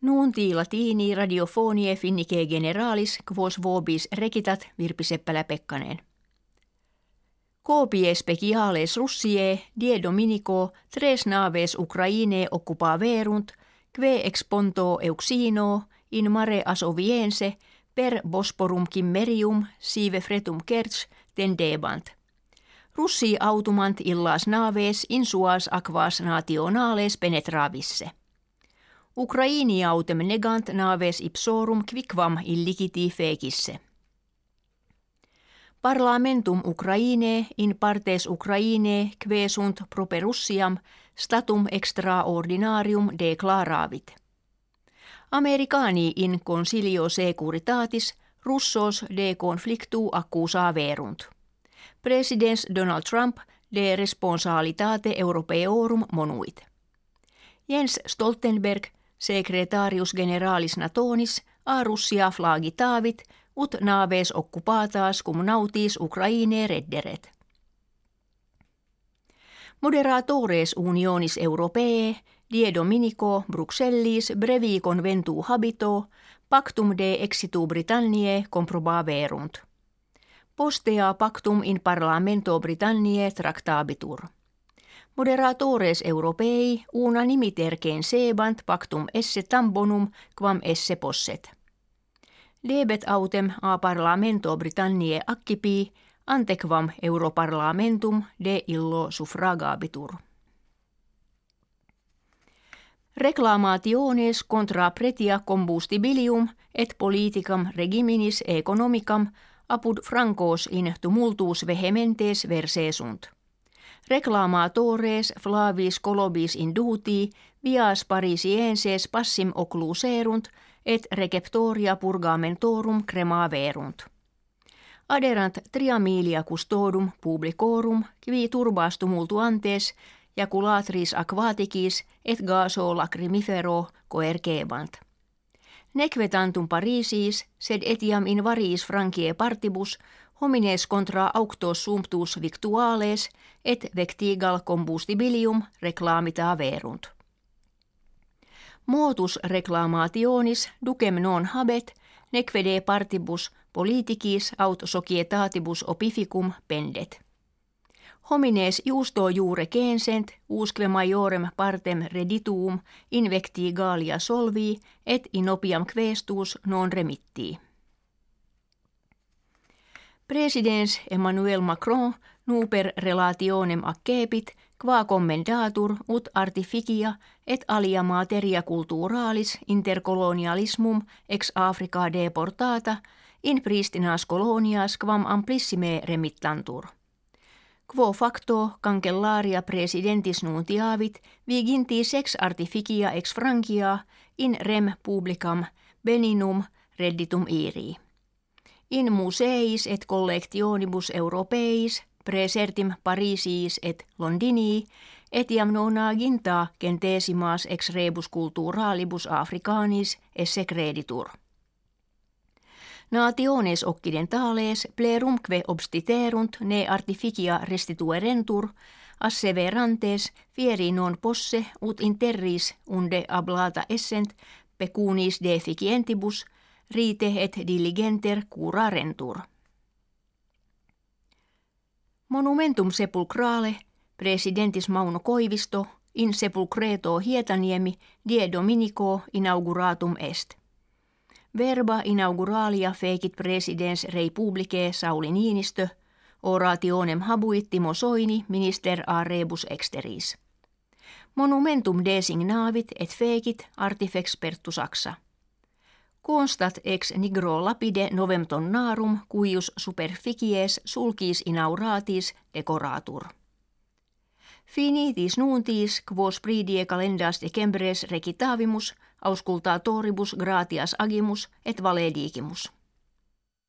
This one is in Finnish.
Nuunti latini radiofonie finnike generalis quos vobis rekitat Virpi Seppälä-Pekkanen. Copie speciales Russie die Dominico tres naves Ukraine verunt, kve exponto euxino in mare asoviense per Bosporum kimmerium sive fretum kerts tendebant. Russi autumant illas naves in suas aquas nationales penetravisse. Ukraini autem negant naves ipsorum quicquam illiciti fecisse. Parlamentum Ukraine in partes Ukraine kve sunt properussiam statum extraordinarium declaravit. Americani in consilio securitatis russos de conflictu accusa verunt. Presidents Donald Trump de responsabilitate europeorum monuit. Jens Stoltenberg secretarius generalis natonis a Russia flagitavit ut naves occupatas cum nautis Ukraine redderet. Moderatores unionis europee die dominico Bruxellis brevi conventu habito pactum de exitu Britanniae comprobaverunt. Postea pactum in parlamento Britanniae tractabitur. Moderatores europei unanimiterkeen sebant pactum esse tambonum quam esse posset. Debet autem a parlamento Britanniae accipi antequam Europarlamentum de illo suffragabitur. Reclamationes contra pretia combustibilium et politicam regiminis economicam apud francos in tumultus vehementes versesunt. Reclamatores Flavis colobis induti vias parisienses passim occluserunt et receptoria purgamentorum cremaverunt. Aderant triamilia custodum publicorum qui turbas tumultuantes jaculatris aquaticis et gaso lacrimifero coercebant. Nequetantum Parisis, sed etiam in varis francie partibus, homines contra auctos sumptus victuales et vectigal combustibilium reclamita verunt. Motus reclamationis ducem non habet, nequede partibus politicis aut societatibus opificum pendet. Homines justo juure censent, usque majorem partem redituum invecti galia solvi, et inopiam questus non remittii. Presidens Emmanuel Macron nuper relationem accepit, qua commendatur ut artificia et alia materia culturalis intercolonialismum ex Africa deportata in pristinas colonias quam amplissime remittantur. Quo facto cancellaria presidentis nuntiavit viginti sex artificia ex Frankia in rem publicam beninum redditum irii. In museis et collectionibus europeis presertim Parisis et Londinii etiam nonaginta centesimas ex rebus culturalibus africanis esse creditur. Nationes occidentales plerumque obstiterunt ne artificia restituerentur, asseverantes fieri non posse ut in terris unde ablata essent pecunis deficientibus rite et diligenter curarentur. Monumentum sepulcrale presidentis Mauno Koivisto in sepulcreto Hietaniemi die Dominico inauguratum est. Verba inauguralia fekit presidens republike Sauli Niinistö, orationem habuit Timo Soini minister a rebus exteris. Monumentum designavit et fekit artifex pertu Saksa. Constat ex nigro lapide novem tonnarum cuius superficies sulcis inauratis decoratur. Finitis nuntis quos pridie calendas decembres recitavimus auscultatoribus gratias agimus et valedigimus.